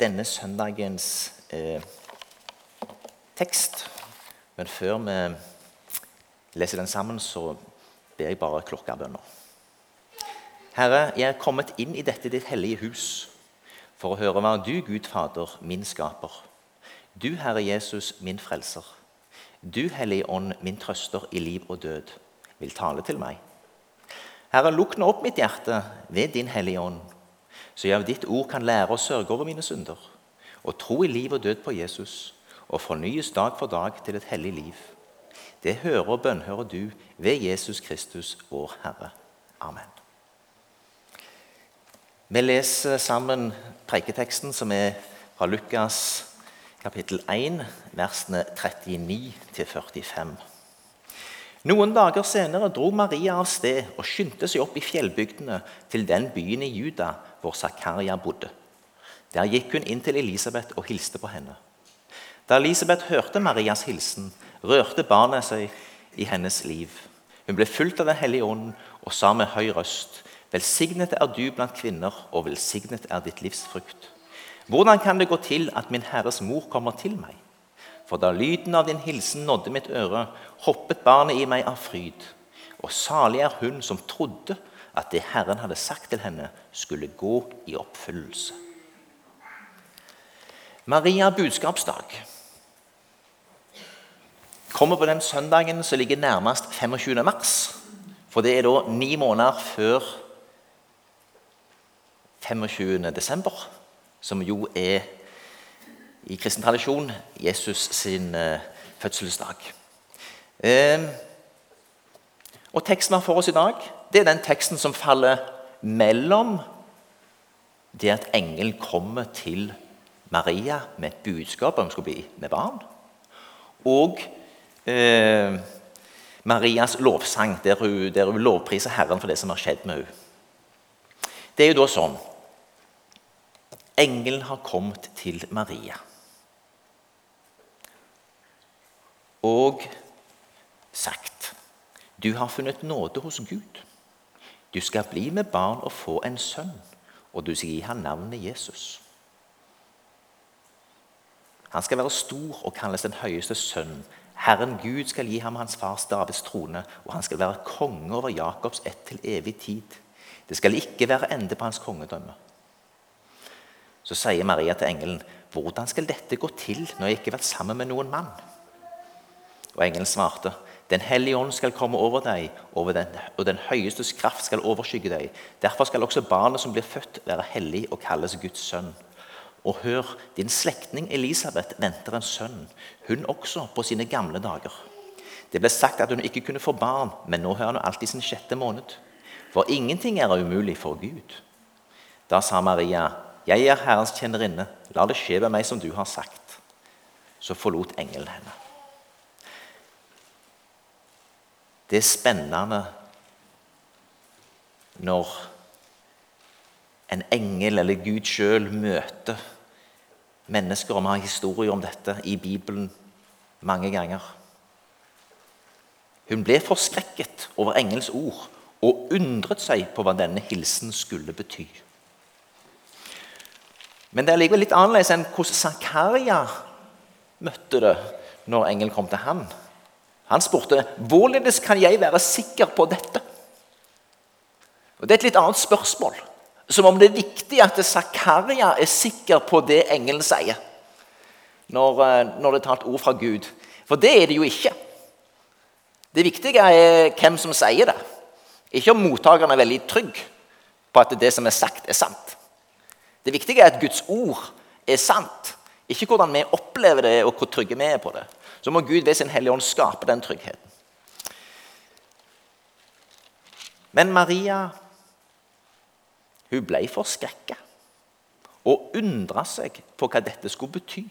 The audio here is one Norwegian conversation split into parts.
denne søndagens eh, tekst. Men før vi leser den sammen, så ber jeg bare klokkebønner. Herre, jeg er kommet inn i dette ditt hellige hus for å høre hva du, Gud Fader, min skaper. Du, Herre Jesus, min frelser. Du, Hellige Ånd, min trøster i liv og død, vil tale til meg. Herre, lukk nå opp mitt hjerte ved din Hellige Ånd, så jeg av ditt ord kan lære å sørge over mine synder, og tro i liv og død på Jesus, og fornyes dag for dag til et hellig liv. Det hører og bønnhører du ved Jesus Kristus, vår Herre. Amen. Vi leser sammen preiketeksten, som er fra Lukas kapittel 1, versene 39 45. Noen dager senere dro Maria av sted og skyndte seg opp i fjellbygdene til den byen i Juda hvor Zakaria bodde. Der gikk hun inn til Elisabeth og hilste på henne. Da Elisabeth hørte Marias hilsen, rørte barnet seg i hennes liv. Hun ble fulgt av Den hellige ånd og sa med høy røst.: Velsignet er du blant kvinner, og velsignet er ditt livs frukt. Hvordan kan det gå til at min Herres mor kommer til meg? For da lyden av din hilsen nådde mitt øre, hoppet barnet i meg av fryd. Og salig er hun som trodde at det Herren hadde sagt til henne, skulle gå i oppfyllelse. Maria budskapsdag kommer på den søndagen som ligger nærmest 25. mars. For det er da ni måneder før 25. desember, som jo er i kristen tradisjon Jesus sin uh, fødselsdag. Uh, og Teksten vi har for oss i dag, det er den teksten som faller mellom det at engelen kommer til Maria med et budskap om hun skal bli med barn, og eh, Marias lovsang, der hun, der hun lovpriser Herren for det som har skjedd med henne. Det er jo da sånn Engelen har kommet til Maria. og sagt Du har funnet nåde hos Gud. Du skal bli med barn og få en sønn, og du skal gi ham navnet Jesus. Han skal være stor og kalles den høyeste sønn. Herren Gud skal gi ham hans fars Davids trone, og han skal være konge over Jakobs ett til evig tid. Det skal ikke være ende på hans kongedømme. Så sier Maria til engelen, 'Hvordan skal dette gå til når jeg ikke har vært sammen med noen mann?' Og engelen svarte, Den hellige ånd skal komme over deg, over den, og den høyestes kraft skal overskygge deg. Derfor skal også barnet som blir født, være hellig og kalles Guds sønn. Og hør, din slektning Elisabeth venter en sønn, hun også på sine gamle dager. Det ble sagt at hun ikke kunne få barn, men nå hører hun alltid sin sjette måned. For ingenting er umulig for Gud. Da sa Maria, jeg er Herrens tjenerinne, la det skje med meg som du har sagt. Så forlot engelen henne. Det er spennende når en engel eller Gud sjøl møter mennesker. Og vi har historier om dette i Bibelen mange ganger. Hun ble forskrekket over engels ord og undret seg på hva denne hilsen skulle bety. Men det er likevel litt annerledes enn hvordan Zakaria møtte det når engelen kom til han. Han spurte hvorledes kan jeg være sikker på dette. Og Det er et litt annet spørsmål. Som om det er viktig at Zakaria er sikker på det engelen sier. Når, eh, når det er talt ord fra Gud. For det er det jo ikke. Det viktige er hvem som sier det. Ikke om mottakeren er veldig trygg på at det som er sagt, er sant. Det viktige er at Guds ord er sant. Ikke hvordan vi opplever det, og hvor trygge vi er på det så må Gud ved sin Hellige Ånd skape den tryggheten. Men Maria hun ble forskrekka og undra seg på hva dette skulle bety.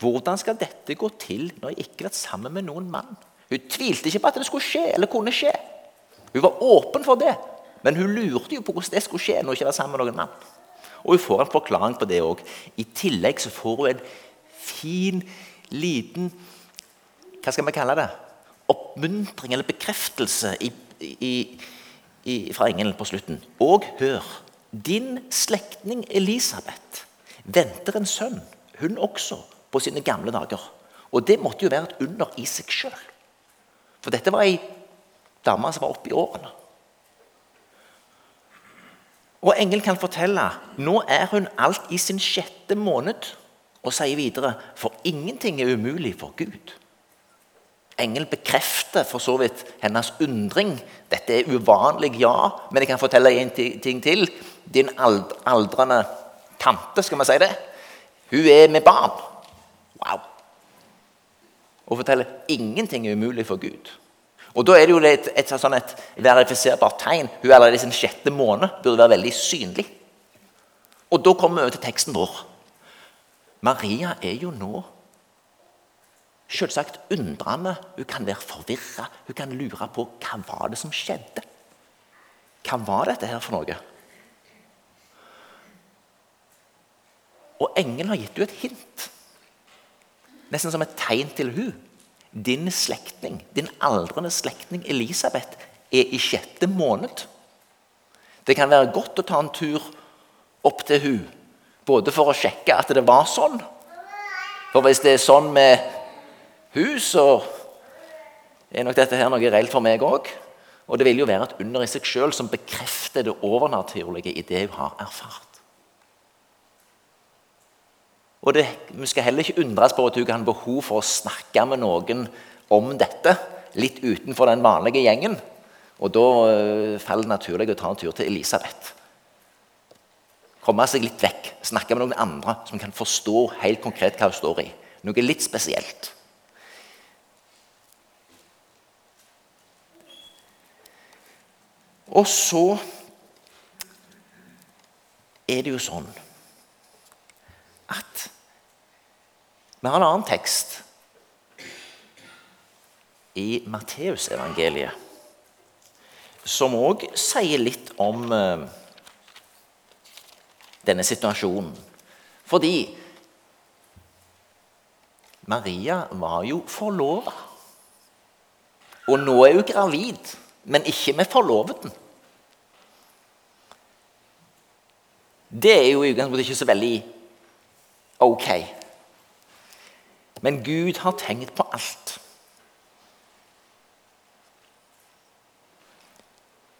Hvordan skal dette gå til når jeg ikke har vært sammen med noen mann? Hun tvilte ikke på at det skulle skje eller kunne skje. Hun var åpen for det, men hun lurte jo på hvordan det skulle skje når hun ikke var sammen med noen mann. Og hun får en forklaring på det òg. I tillegg så får hun en fin, liten Hva skal vi kalle det? Oppmuntring eller bekreftelse i, i, i, fra engelen på slutten. Og hør, din slektning Elisabeth venter en sønn, hun også, på sine gamle dager. Og det måtte jo være et under i seg sjøl. For dette var ei dame som var oppe i årene. Og engelen kan fortelle nå er hun alt i sin sjette måned og sier videre for ingenting er umulig for Gud. Engelen bekrefter for så vidt hennes undring. Dette er uvanlig, ja, men jeg kan fortelle en ting til. Din aldrende tante, skal vi si det, hun er med barn. Wow. Og forteller ingenting er umulig for Gud. Og Da er det jo et, et, et, sånn et verifiserbart tegn. Hun er allerede i sin sjette måned burde være veldig synlig. Og Da kommer vi over til teksten vår. Maria er jo nå selvsagt undrende. Hun kan være forvirra. Hun kan lure på hva var det som skjedde. Hva var dette her for noe? Og engelen har gitt henne et hint. Nesten som et tegn til hun din slektning, din aldrende slektning Elisabeth er i sjette måned. Det kan være godt å ta en tur opp til hun, både for å sjekke at det var sånn. For hvis det er sånn med hun, så er nok dette her noe reelt for meg òg. Og det vil jo være et under i seg sjøl som bekrefter det overnaturlige i det hun har erfart. Og det, Vi skal heller ikke undres på at hun kan ha behov for å snakke med noen om dette, litt utenfor den vanlige gjengen. Og Da uh, faller det naturlig å ta en tur til Elisabeth. Komme seg litt vekk, snakke med noen andre som kan forstå helt konkret hva hun står i. Noe litt spesielt. Og så er det jo sånn at vi har en annen tekst i Matteusevangeliet som òg sier litt om uh, denne situasjonen. Fordi Maria var jo forlova. Og nå er hun gravid, men ikke med forloveden. Det er jo i utgangspunktet ikke så veldig ok. Men Gud har tenkt på alt.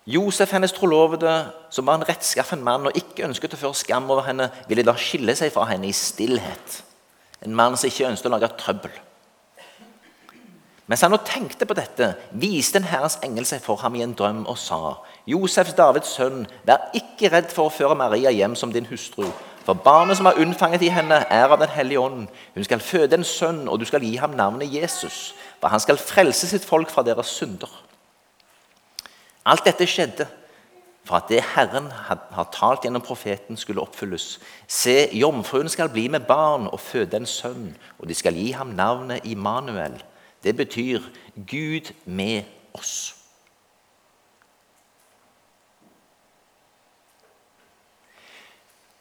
Josef, hennes trolovede, som var en rettskaffen mann og ikke ønsket å føre skam over henne, ville da skille seg fra henne i stillhet. En mann som ikke ønsket å lage trøbbel. Mens han nå tenkte på dette, viste en Herrens engel seg for ham i en drøm og sa.: Josefs, Davids sønn, vær ikke redd for å føre Maria hjem som din hustru, for barnet som er unnfanget i henne, er av Den hellige ånd. Hun skal føde en sønn, og du skal gi ham navnet Jesus. For han skal frelse sitt folk fra deres synder. Alt dette skjedde for at det Herren har talt gjennom profeten, skulle oppfylles. Se, jomfruen skal bli med barn og føde en sønn, og de skal gi ham navnet Immanuel. Det betyr Gud med oss.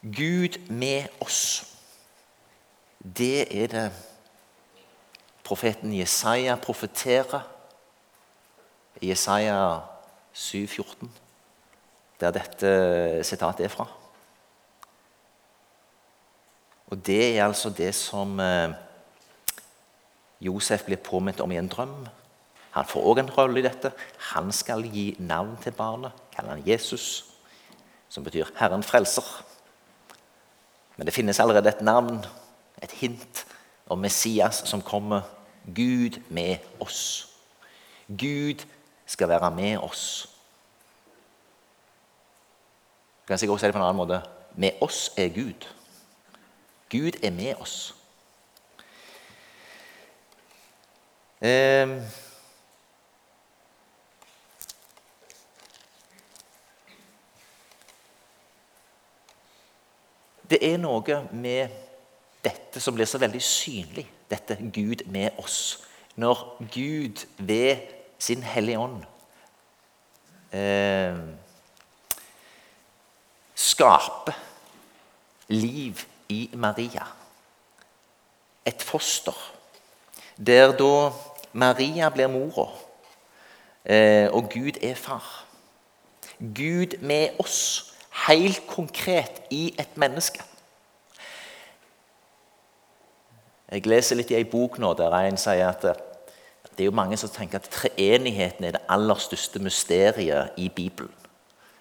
Gud med oss. Det er det profeten Jesaja profeterer Jesaja 7,14, der dette sitatet er fra. Og Det er altså det som eh, Josef blir påminnet om i en drøm. Han får òg en rolle i dette. Han skal gi navn til barnet, kaller han Jesus, som betyr 'Herren frelser'. Men det finnes allerede et navn, et hint, om Messias som kommer. Gud med oss. Gud skal være med oss. Du Kan sikkert også si det på en annen måte? Med oss er Gud. Gud er med oss. Eh, Det er noe med dette som blir så veldig synlig, dette Gud med oss. Når Gud ved sin Hellige Ånd eh, skaper liv i Maria. Et foster. Der da Maria blir mora, eh, og Gud er far. Gud med oss, helt konkret i et menneske. Jeg leser litt i ei bok nå der en sier at det er jo mange som tenker at treenigheten er det aller største mysteriet i Bibelen.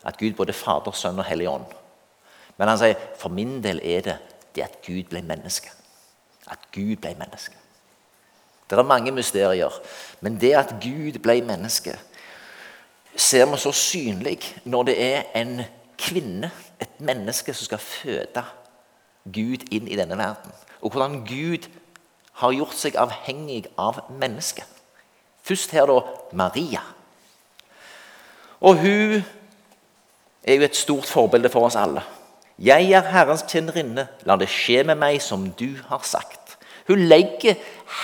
At Gud både Fader, Sønn og Hellig Ånd. Men han sier for min del er det det at Gud ble menneske. At Gud ble menneske. Det er mange mysterier, men det at Gud ble menneske, ser vi så synlig når det er en kvinne, et menneske, som skal føde Gud inn i denne verden. Og hvordan Gud har gjort seg avhengig av mennesket. Først her da Maria. Og hun er jo et stort forbilde for oss alle. Jeg er Herrens tjenerinne, la det skje med meg som du har sagt. Hun legger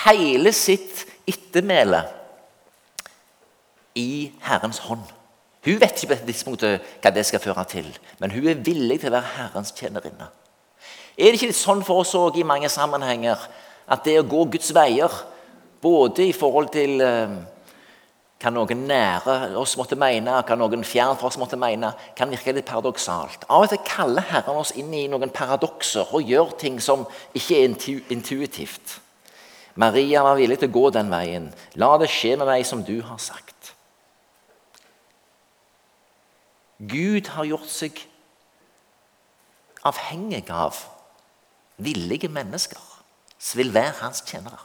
hele sitt ettermæle i Herrens hånd. Hun vet ikke på dette tidspunktet hva det skal føre til, men hun er villig til å være Herrens tjenerinne. Er det ikke litt sånn for oss òg i mange sammenhenger at det å gå Guds veier, både i forhold til eh, hva noen nære oss måtte mene, hva noen fjern fra oss måtte mene, kan virke litt paradoksalt. Av og til kaller Herren oss inn i noen paradokser og gjør ting som ikke er intuitivt. Maria var villig til å gå den veien. La det skje med meg som du har sagt. Gud har gjort seg avhengig av villige mennesker som vil være hans tjenere.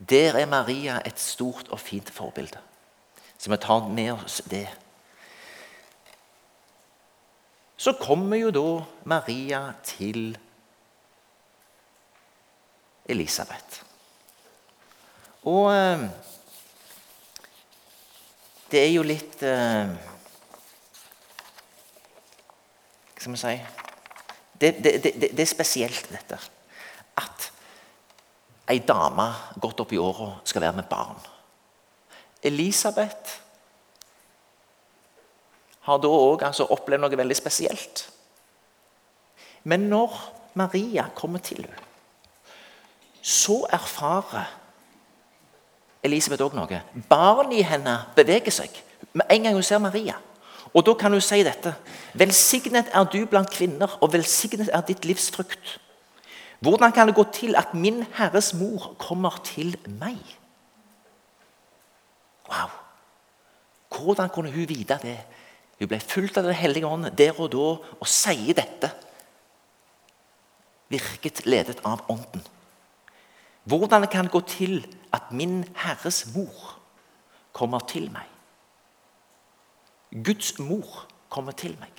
Der er Maria et stort og fint forbilde. Så vi tar med oss det. Så kommer jo da Maria til Elisabeth. Og eh, det er jo litt eh, Hva skal vi si det, det, det, det er spesielt, dette At ei dame godt opp i åra skal være med barn. Elisabeth har da òg altså opplevd noe veldig spesielt. Men når Maria kommer til henne, så erfarer Elisabeth òg noe. Barnet i henne beveger seg med en gang hun ser Maria. Og da kan hun si dette. Velsignet er du blant kvinner, og velsignet er ditt livs frukt. Hvordan kan det gå til at min Herres mor kommer til meg? Wow! Hvordan kunne hun vite det? Hun ble fulgt av Den hellige ånd der og da og sier dette. Virket ledet av Ånden. Hvordan kan det gå til at min Herres mor kommer til meg? Guds mor kommer til meg.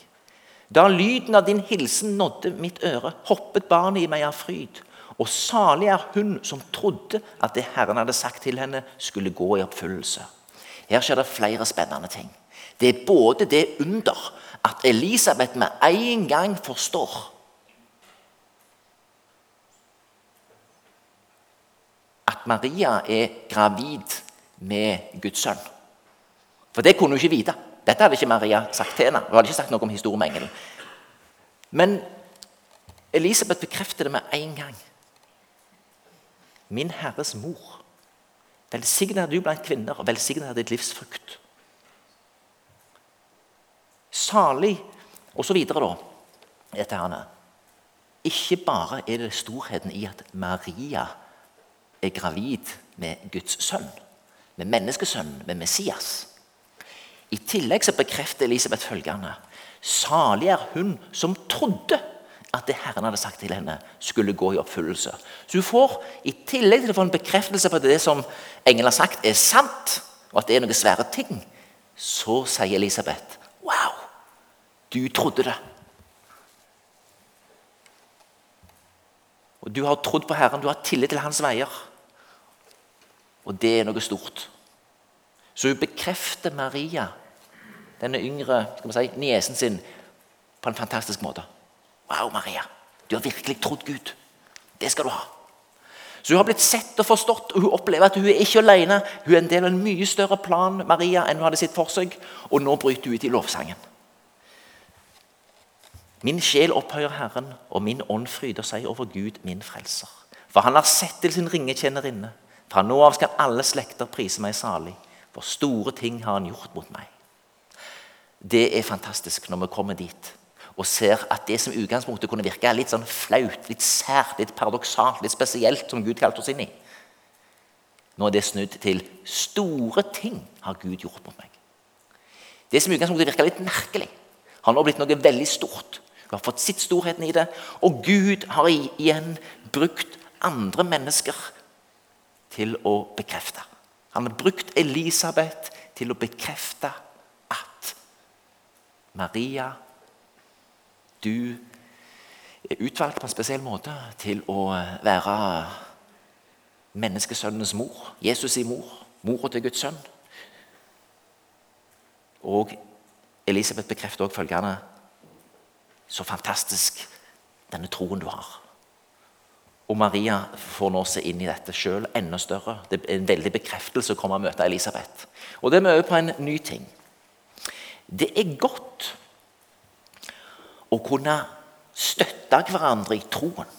Da lyden av din hilsen nådde mitt øre, hoppet barnet i meg av fryd. Og salig er hun som trodde at det Herren hadde sagt til henne, skulle gå i oppfyllelse. Her skjer det flere spennende ting. Det er både det under at Elisabeth med en gang forstår at Maria er gravid med Guds sønn. For det kunne hun ikke vite. Dette hadde ikke Maria sagt til henne. Hun hadde ikke sagt noe om historien med engelen. Men Elisabeth bekrefter det med en gang. Min Herres mor. Velsignet er du blant kvinner, og velsignet er ditt livs frukt. Salig Og så videre, da. Dette her. Ikke bare er det storheten i at Maria er gravid med Guds sønn, med menneskesønnen, med Messias. I tillegg så bekrefter Elisabeth følgende.: Salig er hun som trodde at det Herren hadde sagt til henne, skulle gå i oppfyllelse. Så hun får, I tillegg til å få en bekreftelse på at det som engelen har sagt, er sant, og at det er noen svære ting, så sier Elisabeth Wow! Du trodde det. Og Du har trodd på Herren, du har tillit til hans veier. Og det er noe stort. Så hun bekrefter Maria, denne yngre skal si, niesen sin, på en fantastisk måte. Wow, Maria, du har virkelig trodd Gud. Det skal du ha. Så Hun har blitt sett og forstått, og hun opplever at hun er ikke alene. Hun er en del av en mye større plan Maria, enn hun hadde sett for seg. Og nå bryter hun ut i lovsangen. Min sjel opphøyer Herren, og min ånd fryder seg over Gud, min frelser. For han har sett til sin ringetjenerinne. Fra nå av skal alle slekter prise meg salig. For store ting har han gjort mot meg. Det er fantastisk når vi kommer dit og ser at det som i utgangspunktet kunne virke litt sånn flaut, litt sært, litt paradoksalt, litt spesielt, som Gud kalte oss inn i. Nå er det snudd til store ting har Gud gjort mot meg. Det som i utgangspunktet virka litt merkelig, har nå blitt noe veldig stort. Du har fått sitt storheten i det, og Gud har igjen brukt andre mennesker til å bekrefte. Han har brukt Elisabeth til å bekrefte at Maria du er utvalgt på en spesiell måte til å være menneskesønnens mor. Jesus' i mor. Mora til Guds sønn. Og Elisabeth bekrefter også følgende Så fantastisk denne troen du har. Og Maria får nå se inn i dette sjøl enda større. Det er en veldig bekreftelse å komme og møte Elisabeth. Og det er vi òg på en ny ting. Det er godt å kunne støtte hverandre i troen.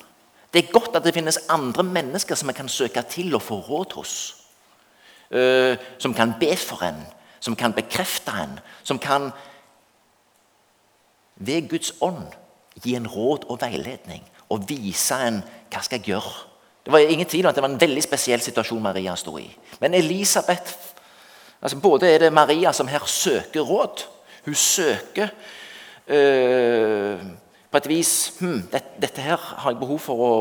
Det er godt at det finnes andre mennesker som vi kan søke til og få råd hos. Uh, som kan be for en, som kan bekrefte en, som kan ved Guds ånd gi en råd og veiledning og vise en hva skal jeg gjøre. Det var ingen tvil om at det var en veldig spesiell situasjon Maria sto i. Men Elisabeth altså Både er det Maria som her søker råd. Hun søker øh, på et vis hm, dette, dette her har jeg behov for å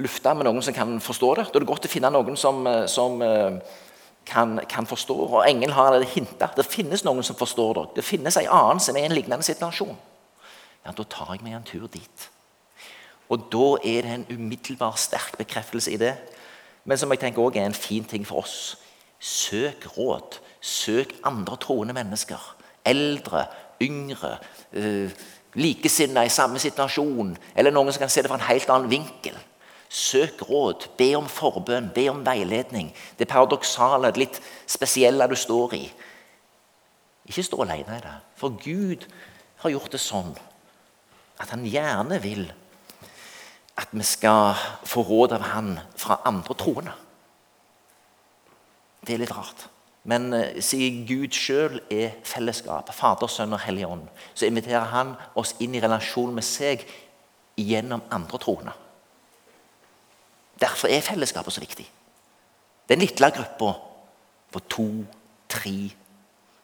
lufte med noen som kan forstå det. Da er det godt å finne noen som, eh, som øh, kan, kan, forstå. Og engelen har allerede hinta. Det finnes noen som forstår det. Det finnes en annen som er i en lignende situasjon. Ja, Da tar jeg meg en tur dit. Og da er det en umiddelbar sterk bekreftelse i det. Men som jeg tenker også er en fin ting for oss. Søk råd. Søk andre troende mennesker. Eldre, yngre, uh, likesinnede i samme situasjon. Eller noen som kan se det fra en helt annen vinkel. Søk råd, be om forbønn, be om veiledning. Det paradoksale, det litt spesielle du står i. Ikke stå alene i det. For Gud har gjort det sånn at han gjerne vil at vi skal få råd av han fra andre troende. Det er litt rart. Men uh, siden Gud sjøl er fellesskap, Fader, Sønn og Hellig Ånd, så inviterer han oss inn i relasjon med seg gjennom andre troende. Derfor er fellesskapet så viktig. Den lille gruppa på to, tre,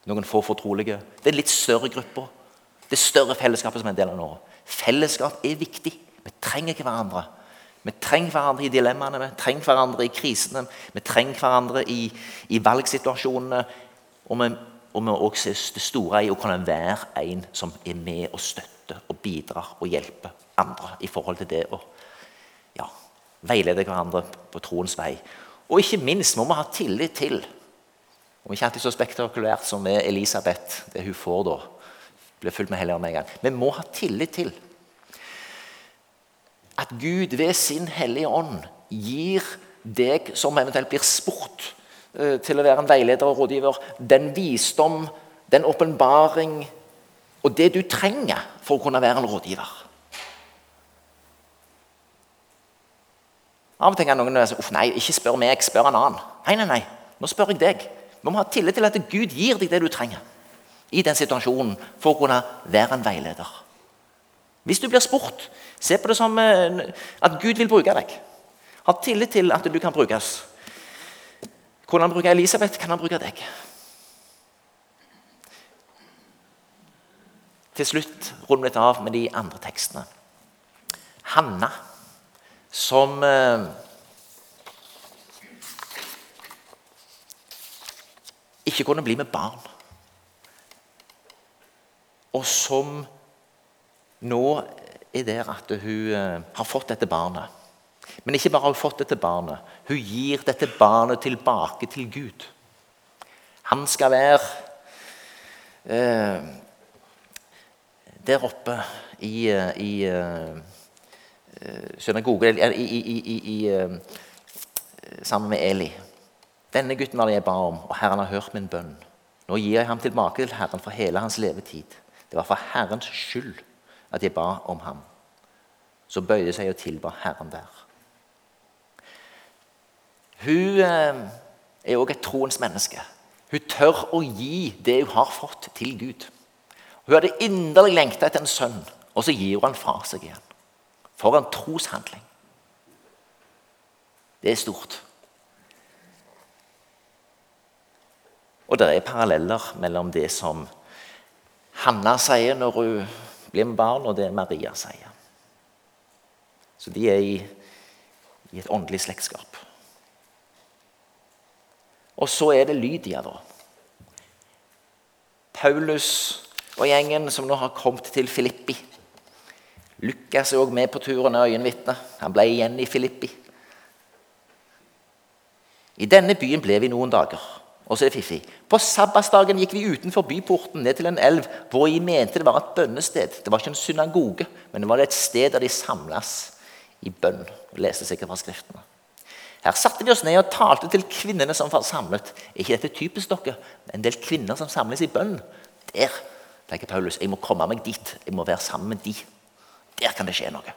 noen få fortrolige. Den litt større gruppa. Det større fellesskapet som er en del av nå. Fellesskap er viktig. Vi trenger hverandre. Vi trenger hverandre i dilemmaene, vi trenger hverandre i krisene, vi trenger hverandre i, i valgsituasjonene. Og vi, og vi også det store i å kunne være en som er med og støtter og bidrar og hjelper andre i forhold til det å ja, veilede hverandre på troens vei. Og ikke minst må vi ha tillit til Om ikke alltid så spektakulært som med Elisabeth, det hun får da, blir fulgt med Helligånden en gang. Vi må ha tillit til at Gud ved sin hellige ånd gir deg som eventuelt blir spurt eh, til å være en veileder og rådgiver, den visdom, den åpenbaring og det du trenger for å kunne være en rådgiver. Av og til kan noen si uff nei, ikke spør meg, spør en annen. Nei, nei, nei, nå spør jeg deg. Vi må ha tillit til at Gud gir deg det du trenger i den situasjonen for å kunne være en veileder. Hvis du blir spurt, se på det som eh, at Gud vil bruke deg. Ha tillit til at du kan brukes. Hvordan han bruker Elisabeth, kan han bruke deg. Til slutt runder vi av med de andre tekstene. Hanna, som eh, ikke kunne bli med barn. Og som nå er det at hun eh, har fått dette barnet. Men ikke bare har hun fått dette barnet, hun gir dette barnet tilbake til Gud. Han skal være eh, der oppe i, eh, i eh, i, i, i, sammen med Eli. Denne gutten var det jeg ba om, og Herren har hørt min bønn. Nå gir jeg ham tilbake til Herren for hele hans levetid. Det var for Herrens skyld at jeg ba om ham. Så bøyde seg og tilba Herren der. Hun eh, er òg et troens menneske. Hun tør å gi det hun har fått, til Gud. Hun hadde inderlig lengta etter en sønn, og så gir hun han fra seg igjen. For en troshandling. Det er stort. Og det er paralleller mellom det som Hanna sier når hun blir med barn, og det Maria sier. Så de er i, i et åndelig slektskap. Og så er det Lydia, da. Paulus og gjengen som nå har kommet til Filippi. Lukas er òg med på turen av øyenvitne. Han ble igjen i Filippi. I denne byen ble vi noen dager. Og så er det fiffig. På sabbatsdagen gikk vi utenfor byporten ned til en elv hvor vi mente det var et bønnested. Det var ikke en synagoge, men det var et sted der de samles i bønn. og leste sikkert fra skriftene. Her satte vi oss ned og talte til kvinnene som var samlet. Er ikke dette typisk dere? En del kvinner som samles i bønn. Der tenker Paulus, jeg må komme meg dit. Jeg må være sammen med de. Der kan det skje noe.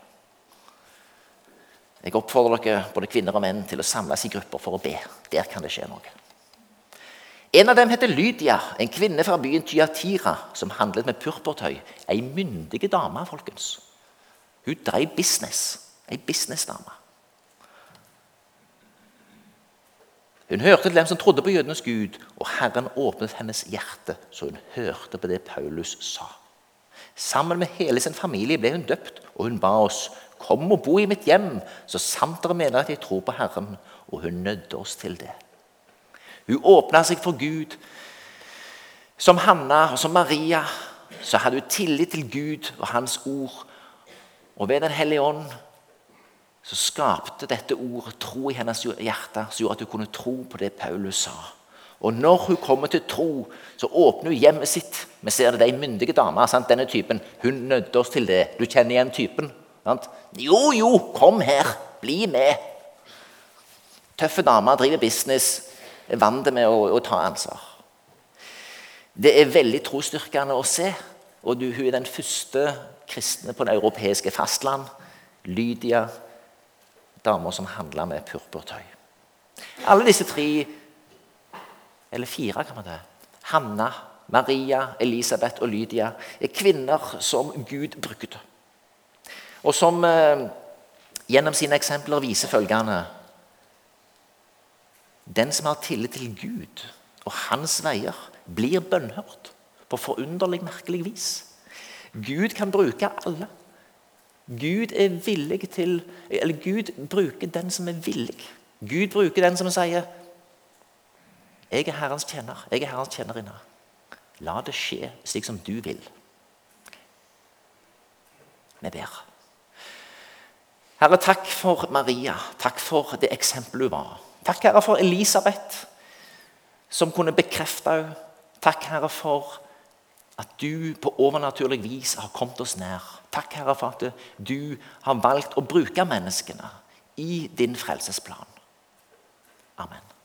Jeg oppfordrer dere, både kvinner og menn, til å samles i grupper for å be. Der kan det skje noe. En av dem heter Lydia, en kvinne fra byen Tyatira som handlet med purpurtøy. Ei myndige dame, folkens. Hun drev business. Ei businessdame. Hun hørte til dem som trodde på jødenes gud, og Herren åpnet hennes hjerte, så hun hørte på det Paulus sa. Sammen med hele sin familie ble hun døpt, og hun ba oss Kom og bo i mitt hjem, så sant dere mener at jeg tror på Herren. Og hun nødde oss til det. Hun åpna seg for Gud. Som Hanna og som Maria så hadde hun tillit til Gud og Hans ord. Og ved Den hellige ånd så skapte dette ordet tro i hennes hjerte, som gjorde at hun kunne tro på det Paulus sa. Og når hun kommer til tro, så åpner hun hjemmet sitt. Vi ser det, er myndige damer, Sant? Denne typen. Hun nødde oss til det. Du kjenner igjen typen? Sant? Jo, jo, kom her. Bli med. Tøffe damer, driver business, er vant med å, å, ta ansvar. Det er veldig trosstyrkende å se. Og du, hun er den første kristne på det europeiske fastland. Lydia, damer som handla med purpurtøy. Alle disse tre eller fire, kan man det. Hanna, Maria, Elisabeth og Lydia er kvinner som Gud brukte. Og som eh, gjennom sine eksempler viser følgende Den som har tillit til Gud og hans veier, blir bønnhørt på forunderlig, merkelig vis. Gud kan bruke alle. Gud til Gud bruker den som er villig. Gud bruker den som sier 'Jeg er Herrens tjener. Jeg er Herrens tjenerinne. La det skje slik som du vil.' Vi ber. Herre, takk for Maria. Takk for det eksempelet hun var. Takk, Herre, for Elisabeth, som kunne bekrefte henne. Takk, Herre, for at du på overnaturlig vis har kommet oss nær. Takk, Herre, for at du har valgt å bruke menneskene i din frelsesplan. Amen.